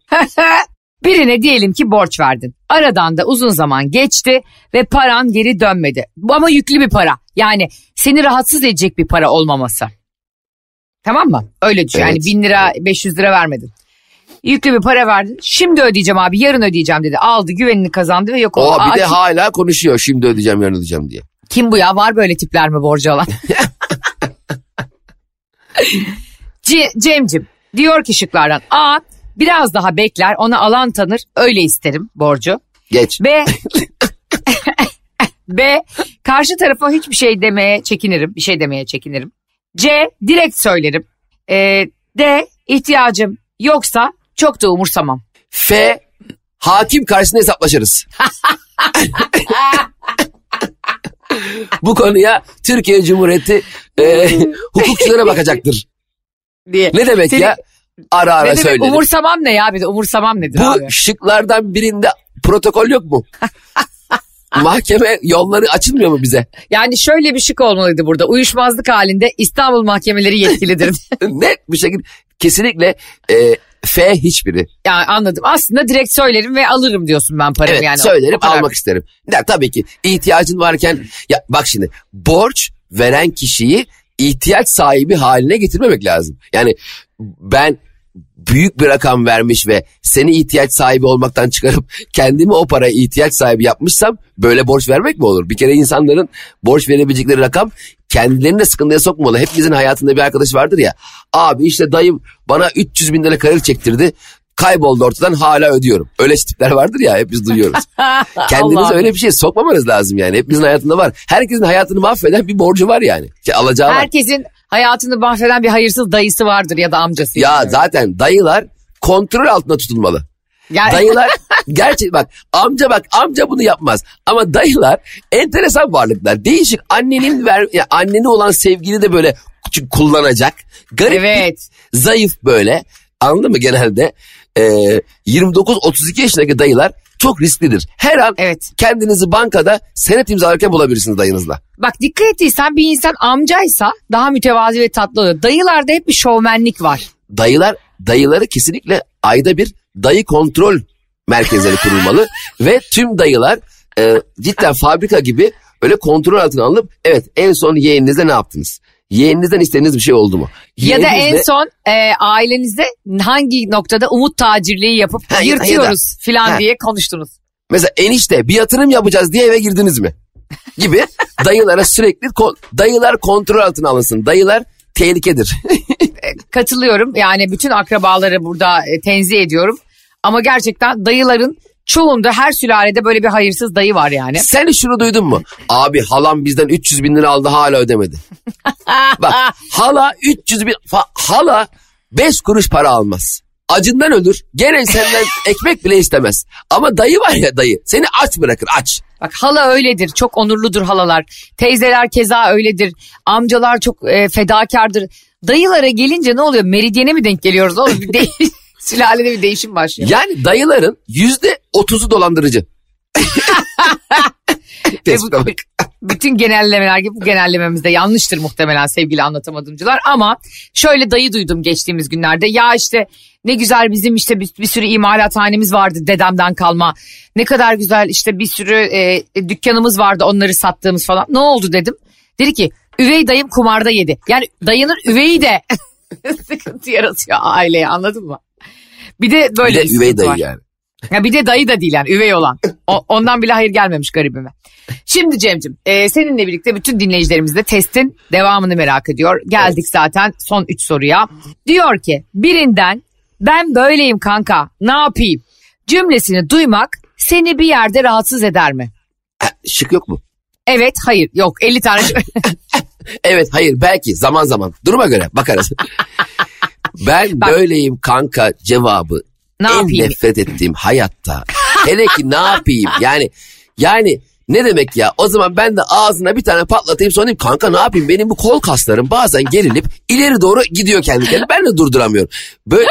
Birine diyelim ki borç verdin. Aradan da uzun zaman geçti ve paran geri dönmedi. Ama yüklü bir para. Yani seni rahatsız edecek bir para olmaması. Tamam mı? Öyle düşün. Yani Evet. bin lira 500 lira vermedin. Yüklü bir para verdin. Şimdi ödeyeceğim abi yarın ödeyeceğim dedi. Aldı güvenini kazandı ve yok oldu. Aa, bir de kim, hala konuşuyor şimdi ödeyeceğim yarın ödeyeceğim diye. kim bu ya? Var böyle tipler mi borcu alan? [LAUGHS] C- Cemcim diyor ki şıklardan. A biraz daha bekler ona alan tanır öyle isterim borcu. Geç. B B [LAUGHS] [LAUGHS] karşı tarafa hiçbir şey demeye çekinirim. Bir şey demeye çekinirim. C direkt söylerim. Ee, D ihtiyacım yoksa çok da umursamam. F hakim karşısında hesaplaşırız. [LAUGHS] Bu konuya Türkiye Cumhuriyeti e, hukukçulara bakacaktır. Diye. Ne demek Seni- ya? Ara ara Ne demek söylerim. umursamam ne ya bir de umursamam nedir Bu abi? şıklardan birinde protokol yok mu? [LAUGHS] Mahkeme yolları açılmıyor mu bize? Yani şöyle bir şık olmalıydı burada. Uyuşmazlık halinde İstanbul mahkemeleri yetkilidir. [LAUGHS] Net bir şekilde kesinlikle e, F hiçbiri. yani anladım. Aslında direkt söylerim ve alırım diyorsun ben paramı Evet yani. söylerim O kadar. almak isterim. Ya, tabii ki ihtiyacın varken ya bak şimdi borç veren kişiyi ihtiyaç sahibi haline getirmemek lazım. Yani ben büyük bir rakam vermiş ve seni ihtiyaç sahibi olmaktan çıkarıp [LAUGHS] kendimi o paraya ihtiyaç sahibi yapmışsam böyle borç vermek mi olur? Bir kere insanların borç verebilecekleri rakam kendilerini de sıkıntıya sokmalı. Hepimizin hayatında bir arkadaş vardır ya. Abi işte dayım bana 300 bin lira kredi çektirdi. Kayboldu ortadan hala ödüyorum. Öyle tipler vardır ya hep biz duyuyoruz. [LAUGHS] Kendinize öyle bir şey sokmamanız lazım yani. Hepimizin hayatında var. Herkesin hayatını mahveden bir borcu var yani. Ki alacağı var. Herkesin hayatını mahveden bir hayırsız dayısı vardır ya da amcası. Ya yani. zaten dayılar kontrol altında tutulmalı. Yani- Dayılar [LAUGHS] gerçek bak amca bak amca bunu yapmaz. Ama dayılar enteresan varlıklar. Değişik annenin ver ya annene olan sevgini de böyle kullanacak. Garip Evet. zayıf böyle. Anladın mı genelde? Ee, 29-32 yaşındaki dayılar çok risklidir. Her an Evet. kendinizi bankada senet imzalarken bulabilirsiniz dayınızla. Bak dikkat ettiysen bir insan amcaysa daha mütevazi ve tatlı oluyor. Dayılarda hep bir şovmenlik var. dayılar dayıları kesinlikle ayda bir dayı kontrol merkezleri kurulmalı [LAUGHS] ve tüm dayılar e, cidden fabrika gibi öyle kontrol altına alınıp evet en son yeğeninizde ne yaptınız? Yeğeninizden istediğiniz bir şey oldu mu? Ya da en Yeğeninizle- son e, ailenizde hangi noktada umut tacirliği yapıp Ha, ya da- yırtıyoruz filan Ha. diye konuştunuz. Mesela enişte bir yatırım yapacağız diye eve girdiniz mi? Gibi [LAUGHS] dayılara sürekli ko- dayılar kontrol altına alınsın. Dayılar tehlikedir. Katılıyorum yani bütün akrabaları burada e, tenzih ediyorum. Ama gerçekten dayıların çoğunda her sülalede böyle bir hayırsız dayı var yani. Sen şunu duydun mu? Abi halam bizden 300 bin lira aldı hala ödemedi. [LAUGHS] Bak hala 300 bin hala 5 kuruş para almaz. Acından ölür. Gene senden [LAUGHS] ekmek bile istemez. Ama dayı var ya dayı seni aç bırakır aç. Bak hala öyledir. Çok onurludur halalar. Teyzeler keza öyledir. Amcalar çok e, fedakardır. Dayılara gelince ne oluyor? Meridyene mi denk geliyoruz oğlum? Bir [LAUGHS] de, sülalede bir değişim başlıyor. Yani dayıların yüzde otuzu dolandırıcı. [LAUGHS] Ve bu- Tespite bak. bütün genellemeler gibi bu genellememiz de yanlıştır muhtemelen sevgili anlatamadımcılar. Ama şöyle dayı duydum geçtiğimiz günlerde. Ya işte ne güzel bizim işte bir, bir sürü imalathanemiz vardı dedemden kalma. Ne kadar güzel işte bir sürü e, dükkanımız vardı onları sattığımız falan. Ne oldu dedim. Dedi ki üvey dayım kumarda yedi. Yani dayının üveyi de [LAUGHS] sıkıntı yaratıyor aileye anladın mı? Bir de Bir böyle de bir üvey sıkıntı dayı var. yani. Ya bir de dayı da değil yani üvey olan. O- ondan bile hayır gelmemiş garibime. Şimdi Cem'cim e, seninle birlikte bütün dinleyicilerimiz de testin devamını merak ediyor. Geldik zaten son 3 soruya. Diyor ki birinden ben böyleyim kanka ne yapayım cümlesini duymak seni bir yerde rahatsız eder mi? Şık yok mu? Evet hayır yok 50 tane [LAUGHS] Evet hayır belki zaman zaman duruma göre bakarız. [LAUGHS] ben Bak. böyleyim kanka cevabı Ne en yapayım? nefret ettiğim hayatta. Hele ki ne yapayım yani yani ne demek ya o zaman ben de ağzına bir tane patlatayım sonra diyeyim kanka ne yapayım benim bu kol kaslarım bazen gerilip ileri doğru gidiyor kendi kendine ben de durduramıyorum. Böyle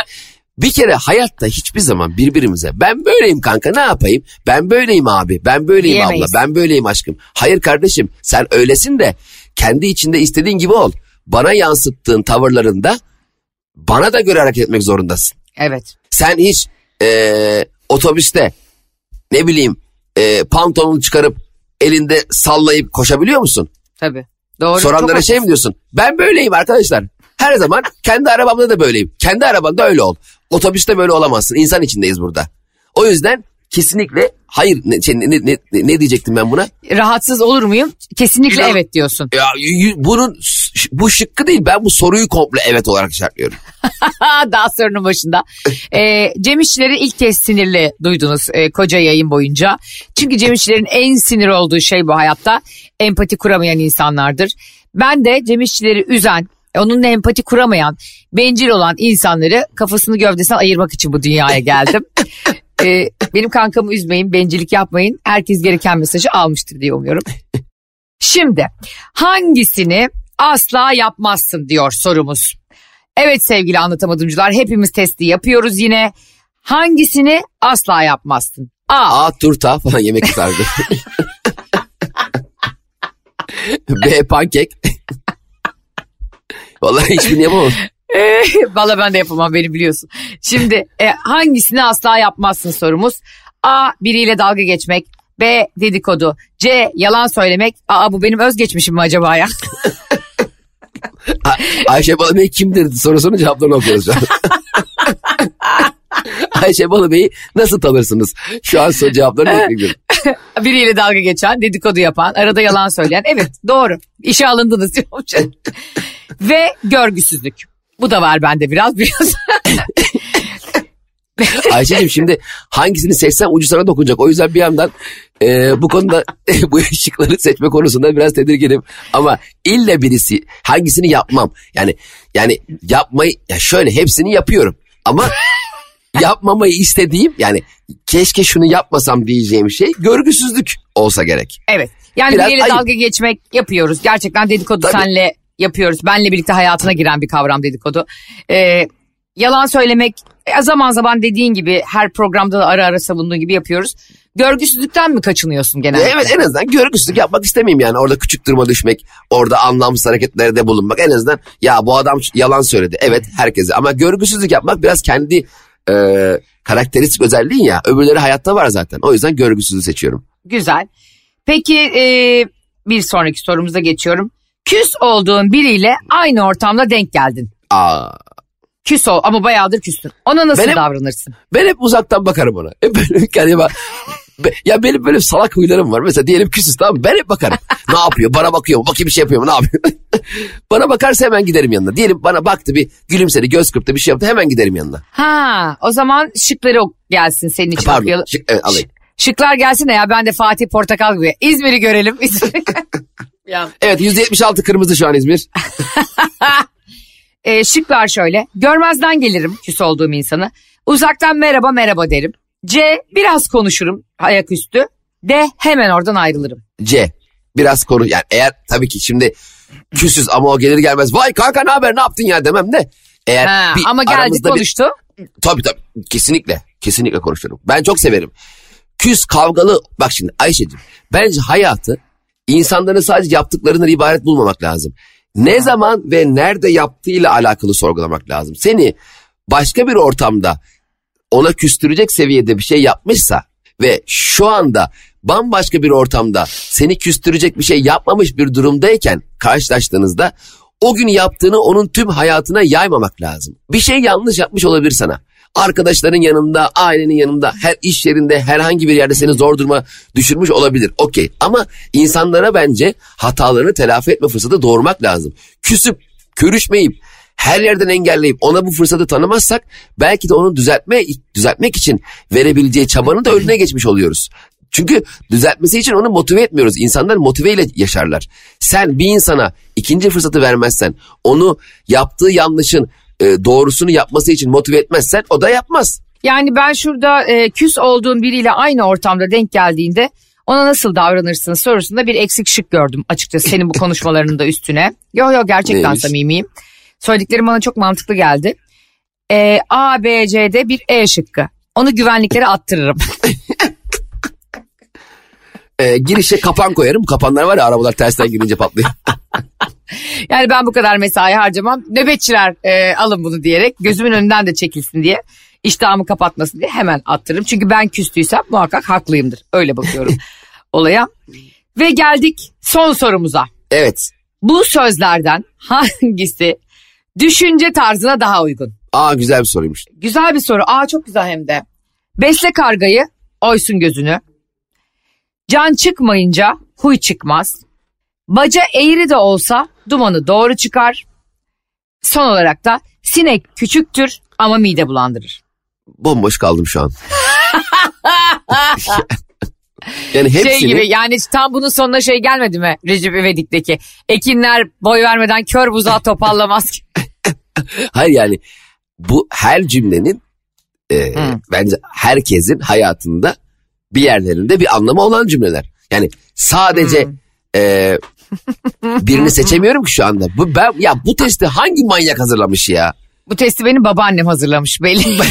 bir kere hayatta hiçbir zaman birbirimize ben böyleyim kanka ne yapayım ben böyleyim abi ben böyleyim Diyemeyiz. abla ben böyleyim aşkım. Hayır kardeşim sen öylesin de kendi içinde istediğin gibi ol. Bana yansıttığın tavırlarında bana da göre hareket etmek zorundasın. evet Sen hiç eee, otobüste ne bileyim eee pantolonunu çıkarıp elinde sallayıp koşabiliyor musun? tabii doğru. Soranlara şey mi diyorsun? Ben böyleyim arkadaşlar. Her zaman kendi arabamda da böyleyim. Kendi arabanda öyle ol. Otobüste böyle olamazsın. İnsan içindeyiz burada. O yüzden kesinlikle hayır ne, şey, ne, ne, ne, diyecektim ben buna? rahatsız olur muyum? Kesinlikle İnan- evet diyorsun. Ya y- bunun bu şıkkı değil ben bu soruyu komple evet olarak işaretliyorum. [LAUGHS] Daha sorunun başında. [LAUGHS] Ee, Cem İşçileri ilk kez sinirli duydunuz e, koca yayın boyunca. Çünkü Cem İşçilerin en sinir olduğu şey bu hayatta empati kuramayan insanlardır. Ben de Cem İşçileri üzen, onunla empati kuramayan, bencil olan insanları kafasını gövdesinden ayırmak için bu dünyaya geldim. [LAUGHS] Ee, benim kankamı üzmeyin, bencillik yapmayın. Herkes gereken mesajı almıştır diye umuyorum. Şimdi hangisini asla yapmazsın diyor sorumuz. Evet sevgili anlatamadımcılar hepimiz testi yapıyoruz yine. Hangisini asla yapmazsın? A. A turta falan yemek tutardı. [LAUGHS] B pankek. [LAUGHS] Vallahi hiçbirini yapamam. [LAUGHS] Valla ben de yapamam beni biliyorsun. Şimdi e, hangisini asla yapmazsın sorumuz. A. Biriyle dalga geçmek. B. Dedikodu. C. Yalan söylemek. Aa bu benim özgeçmişim mi acaba ya? A- Ayşe Balıbey kimdir sorusunun cevaplarını okuyoruz şu an. [LAUGHS] Ayşe Balıbey'i nasıl tanırsınız? Şu an soru cevaplarını bekliyorum. [LAUGHS] Biriyle dalga geçen, dedikodu yapan, arada yalan söyleyen. Evet doğru. İşe alındınız diyorum. [LAUGHS] Ve görgüsüzlük. Bu da var bende biraz biraz. [LAUGHS] Ayşe'cim şimdi hangisini seçsem ucu sana dokunacak. O yüzden bir yandan e, bu konuda [LAUGHS] bu şıkları seçme konusunda biraz tedirginim. Ama illa birisi hangisini yapmam. Yani yani yapmayı ya şöyle hepsini yapıyorum. Ama yapmamayı istediğim yani keşke şunu yapmasam diyeceğim şey görgüsüzlük olsa gerek. Evet. Yani Biraz biriyle ayıp. dalga geçmek yapıyoruz. Gerçekten dedikodu Tabii. senle yapıyoruz. Benle birlikte hayatına giren bir kavram dedikodu. Ee, yalan söylemek e, zaman zaman dediğin gibi her programda da ara ara savunduğun gibi yapıyoruz. Görgüsüzlükten mi kaçınıyorsun genelde? Evet en azından görgüsüzlük yapmak istemeyeyim yani. Orada küçük duruma düşmek, orada anlamsız hareketlerde bulunmak. En azından ya bu adam yalan söyledi. Evet herkese ama görgüsüzlük yapmak biraz kendi e, karakteristik özelliğin ya. Öbürleri hayatta var zaten. O yüzden görgüsüzlüğü seçiyorum. Güzel. Peki e, bir sonraki sorumuza geçiyorum. Küs olduğun biriyle aynı ortamda denk geldin. Aa, Küs ol ama bayağıdır küstün. Ona nasıl Benim- davranırsın? ben hep uzaktan bakarım ona. Hep [LAUGHS] böyle kendime bak- ya benim böyle salak huylarım var. Mesela diyelim küsüz tamam mı? Ben hep bakarım. ne yapıyor? Bana bakıyor mu? Bakayım bir şey yapıyor mu? Ne yapıyor? [LAUGHS] bana bakarsa hemen giderim yanına. Diyelim bana baktı bir gülümsedi göz kırptı bir şey yaptı hemen giderim yanına. Ha o zaman şıkları gelsin senin için Pardon okuyalım. şık- evet, alayım. Şıklar gelsin de ya ben de Fatih Portakal gibi. İzmir'i görelim. [LAUGHS] Ya. Evet %76 kırmızı şu an İzmir. Ee, şıklar şöyle. Görmezden gelirim küs olduğum insanı. Uzaktan merhaba merhaba derim. C. Biraz konuşurum ayaküstü. D. Hemen oradan ayrılırım. C. Biraz konu yani eğer tabii ki şimdi küsüz ama o gelir gelmez vay kanka ne haber ne yaptın ya demem de. Eğer Ha, bir ama geldi aramızda bir- konuştu. Tabii tabii kesinlikle kesinlikle konuşurum. Ben çok severim. Küs kavgalı bak şimdi Ayşe'cim bence hayatı insanların sadece yaptıklarından ibaret bulmamak lazım. Ne zaman ve nerede yaptığıyla alakalı sorgulamak lazım. Seni başka bir ortamda ona küstürecek seviyede bir şey yapmışsa ve şu anda bambaşka bir ortamda seni küstürecek bir şey yapmamış bir durumdayken karşılaştığınızda o gün yaptığını onun tüm hayatına yaymamak lazım. Bir şey yanlış yapmış olabilir sana. Arkadaşların yanında, ailenin yanında, her iş yerinde, herhangi bir yerde seni zor duruma düşürmüş olabilir. Okey ama insanlara bence hatalarını telafi etme fırsatı doğurmak lazım. Küsüp, körüşmeyip, her yerden engelleyip ona bu fırsatı tanımazsak belki de onu düzeltme düzeltmek için verebileceği çabanın da önüne geçmiş oluyoruz. Çünkü düzeltmesi için onu motive etmiyoruz. İnsanlar motiveyle yaşarlar. Sen bir insana ikinci fırsatı vermezsen, onu yaptığı yanlışın e, doğrusunu yapması için motive etmezsen o da yapmaz. Yani ben şurada e, küs olduğun biriyle aynı ortamda denk geldiğinde ona nasıl davranırsın sorusunda bir eksik şık gördüm açıkçası senin bu konuşmalarının da üstüne. [LAUGHS] Yo yo gerçekten Neymiş? samimiyim. Söylediklerim bana çok mantıklı geldi. E, A, B, C'de bir E şıkkı. Onu güvenliklere attırırım. [LAUGHS] E, girişe kapan koyarım. Kapanlar var ya arabalar tersten girince patlıyor. [LAUGHS] Yani ben bu kadar mesai harcamam. Nöbetçiler e, alın bunu diyerek gözümün önünden de çekilsin diye iştahımı kapatmasın diye hemen attırırım. Çünkü ben küstüysem muhakkak haklıyımdır. Öyle bakıyorum [LAUGHS] olaya. Ve geldik son sorumuza. evet. Bu sözlerden hangisi düşünce tarzına daha uygun? Aa güzel bir soruymuş. Güzel bir soru. Aa çok güzel hem de. Besle kargayı, oysun gözünü. Can çıkmayınca huy çıkmaz. Baca eğri de olsa dumanı doğru çıkar. Son olarak da sinek küçüktür ama mide bulandırır. Bomboş kaldım şu an. [LAUGHS] yani hepsini... Şey gibi yani tam bunun sonuna şey gelmedi mi Recep İvedik'teki? Ekinler boy vermeden kör buzağı topallamaz ki. [LAUGHS] Hayır yani bu her cümlenin e, bence herkesin hayatında bir yerlerinde bir anlamı olan cümleler. Yani sadece e, birini seçemiyorum ki şu anda. Bu ben ya bu testi hangi manyak hazırlamış ya? Bu testi benim babaannem hazırlamış belli. [LAUGHS]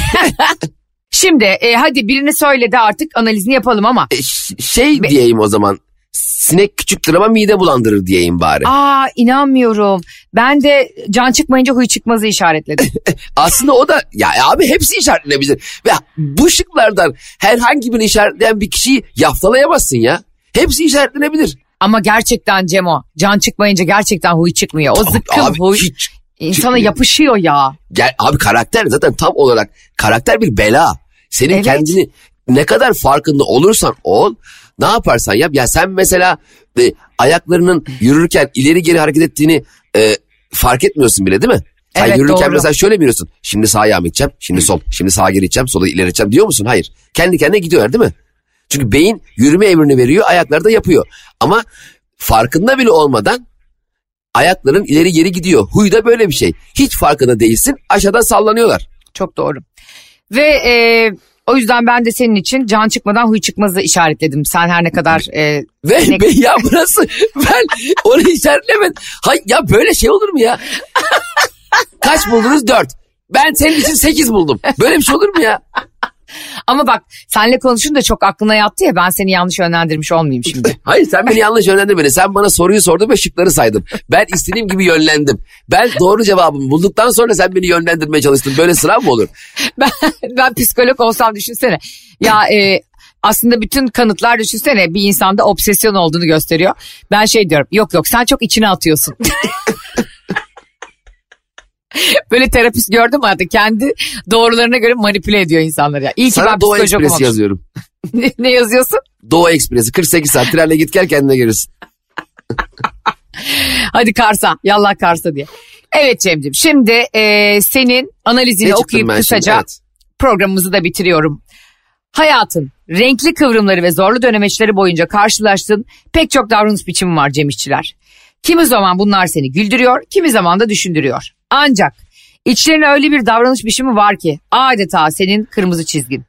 Şimdi e, hadi birini söyle de artık analizini yapalım ama. E, şey diyeyim o zaman. Sinek küçüktür ama mide bulandırır diyeyim bari. Aa inanmıyorum. Ben de can çıkmayınca huy çıkmazı işaretledim. [LAUGHS] Aslında o da ya abi hepsi işaretlenebilir. Ve bu şıklardan herhangi birini işaretleyen bir kişiyi yaftalayamazsın ya. Hepsi işaretlenebilir. Ama gerçekten Cemo can çıkmayınca gerçekten huy çıkmıyor. O zıkkım Abi huy hiç insana çıkmıyor. yapışıyor ya. Gel, abi karakter zaten tam olarak karakter bir bela. Senin Evet. kendini ne kadar farkında olursan ol ne yaparsan yap. Ya sen mesela e, ayaklarının yürürken ileri geri hareket ettiğini e, fark etmiyorsun bile değil mi? Sen Evet, yürürken doğru. mesela şöyle mi yürüyorsun? Şimdi sağ ayağımı şimdi sol, şimdi sağa geri iteceğim, sola ileri iteceğim diyor musun? Hayır. Kendi kendine gidiyorlar değil mi? Çünkü beyin yürüme emrini veriyor, ayaklar da yapıyor. Ama farkında bile olmadan ayakların ileri geri gidiyor. Huy da böyle bir şey. Hiç farkında değilsin, aşağıdan sallanıyorlar. Çok doğru. Ve e, o yüzden ben de senin için can çıkmadan huy çıkmazı işaretledim. Sen her ne kadar e, [LAUGHS] Ve sinek- be ya burası ben onu işaretlemedim. Hay ya böyle şey olur mu ya? [LAUGHS] Kaç buldunuz? Dört. Ben senin için sekiz buldum. Böyle bir şey olur mu ya? Ama bak senle konuşunca çok aklına yattı ya ben seni yanlış yönlendirmiş olmayayım şimdi. [LAUGHS] Hayır sen beni yanlış yönlendirmedin. Sen bana soruyu sordun ve şıkları saydın. Ben istediğim gibi yönlendim. Ben doğru cevabımı bulduktan sonra sen beni yönlendirmeye çalıştın. Böyle sınav mı olur? [LAUGHS] ben, ben psikolog olsam düşünsene. Ya e, aslında bütün kanıtlar düşünsene bir insanda obsesyon olduğunu gösteriyor. Ben şey diyorum yok yok sen çok içine atıyorsun. [LAUGHS] [LAUGHS] Böyle terapist gördüm artık kendi doğrularına göre manipüle ediyor insanları ya. İyi ki ben Sana Doğu psikoloji Ekspresi okumamışım. yazıyorum. [LAUGHS] ne, ne yazıyorsun? Doğu Ekspresi 48 saat trenle git gel kendine görürsün. [LAUGHS] Hadi Kars'a yallah Kars'a diye. Evet Cem'ciğim şimdi e, senin analizini Ne okuyup ben şimdi? kısaca Evet. programımızı da bitiriyorum. Hayatın renkli kıvrımları ve zorlu dönemeçleri boyunca karşılaştığın pek çok davranış biçimi var Cem İşçiler. Kimi zaman bunlar seni güldürüyor, kimi zaman da düşündürüyor. Ancak içlerine öyle bir davranış biçimi var ki adeta senin kırmızı çizgin.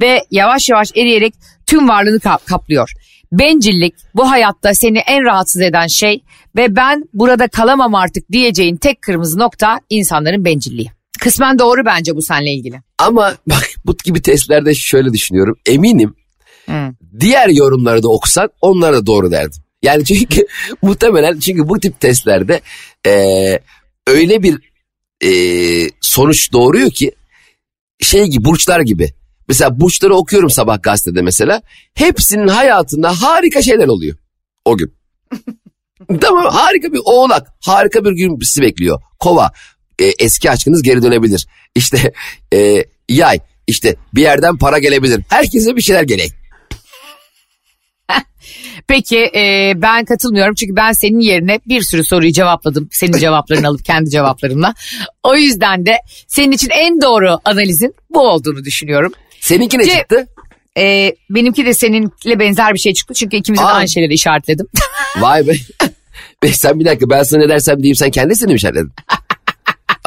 Ve yavaş yavaş eriyerek tüm varlığını kap- kaplıyor. Bencillik bu hayatta seni en rahatsız eden şey ve ben burada kalamam artık diyeceğin tek kırmızı nokta insanların bencilliği. Kısmen doğru bence bu seninle ilgili. Ama bak bu gibi testlerde şöyle düşünüyorum. Eminim Hı. diğer yorumları da okusan onlar da doğru derdim. Yani çünkü [LAUGHS] muhtemelen çünkü bu tip testlerde eee, öyle bir eee, sonuç doğuruyor ki şey gibi burçlar gibi. Mesela burçları okuyorum sabah gazetede mesela. Hepsinin hayatında harika şeyler oluyor o gün. [LAUGHS] tamam harika bir oğlak harika bir gün sizi bekliyor. Kova e, eski aşkınız geri dönebilir. İşte e, yay işte bir yerden para gelebilir. Herkese bir şeyler gerek. [LAUGHS] Peki e, ben katılmıyorum çünkü ben senin yerine bir sürü soruyu cevapladım. Senin cevaplarını alıp kendi cevaplarımla. O yüzden de senin için en doğru analizin bu olduğunu düşünüyorum. Seninki ne Ce- çıktı? E, benimki de seninle benzer bir şey çıktı çünkü ikimiz de Aa. aynı şeyleri işaretledim. Vay be. [LAUGHS] Be, sen bir dakika ben sana ne dersem diyeyim sen kendisini mi işaretledin?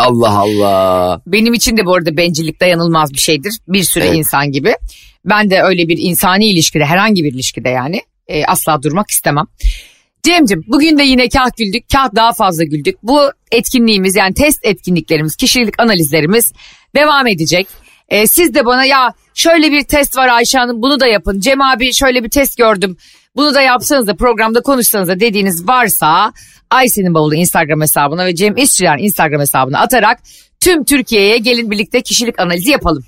Allah Allah. Benim için de bu arada bencillik dayanılmaz bir şeydir. Bir sürü Evet. insan gibi. Ben de öyle bir insani ilişkide herhangi bir ilişkide yani e, asla durmak istemem. Cem'cim bugün de yine kah güldük kah daha fazla güldük. Bu etkinliğimiz yani test etkinliklerimiz kişilik analizlerimiz devam edecek. E, siz de bana ya şöyle bir test var Ayşe Hanım bunu da yapın. Cem abi şöyle bir test gördüm. Bunu da yapsanız da programda konuşsanız da dediğiniz varsa Ayşe'nin bavulu Instagram hesabına ve Cem İşçiler Instagram hesabına atarak tüm Türkiye'ye gelin birlikte kişilik analizi yapalım.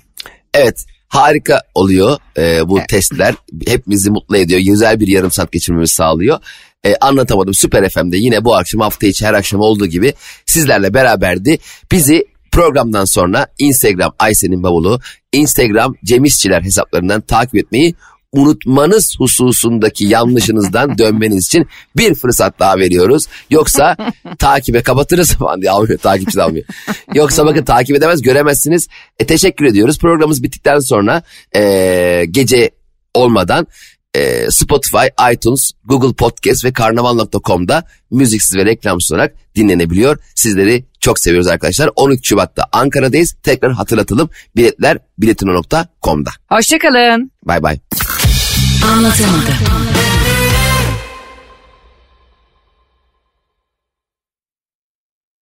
Evet harika oluyor e, bu testler. Hepimizi mutlu ediyor. Güzel bir yarım saat geçirmemizi sağlıyor. E, anlatamadım Süper FM'de yine bu akşam hafta içi her akşam olduğu gibi sizlerle beraberdi. Bizi programdan sonra Instagram Aysen'in bavulu, Instagram Cem İşçiler hesaplarından takip etmeyi unutmanız hususundaki yanlışınızdan [LAUGHS] dönmeniz için bir fırsat daha veriyoruz. Yoksa [LAUGHS] takibe kapatırız [LAUGHS] falan diye almıyor takipçi almıyor. Yoksa bakın takip edemez göremezsiniz. E, teşekkür ediyoruz. Programımız bittikten sonra e, gece olmadan e, Spotify, iTunes, Google Podcast ve karnaval.com'da müziksiz ve reklamsız olarak dinlenebiliyor. Sizleri çok seviyoruz arkadaşlar. 13 Şubat'ta Ankara'dayız. Tekrar hatırlatalım. Biletler biletino.com'da. Hoşçakalın. Bay bay. Anlatamadım.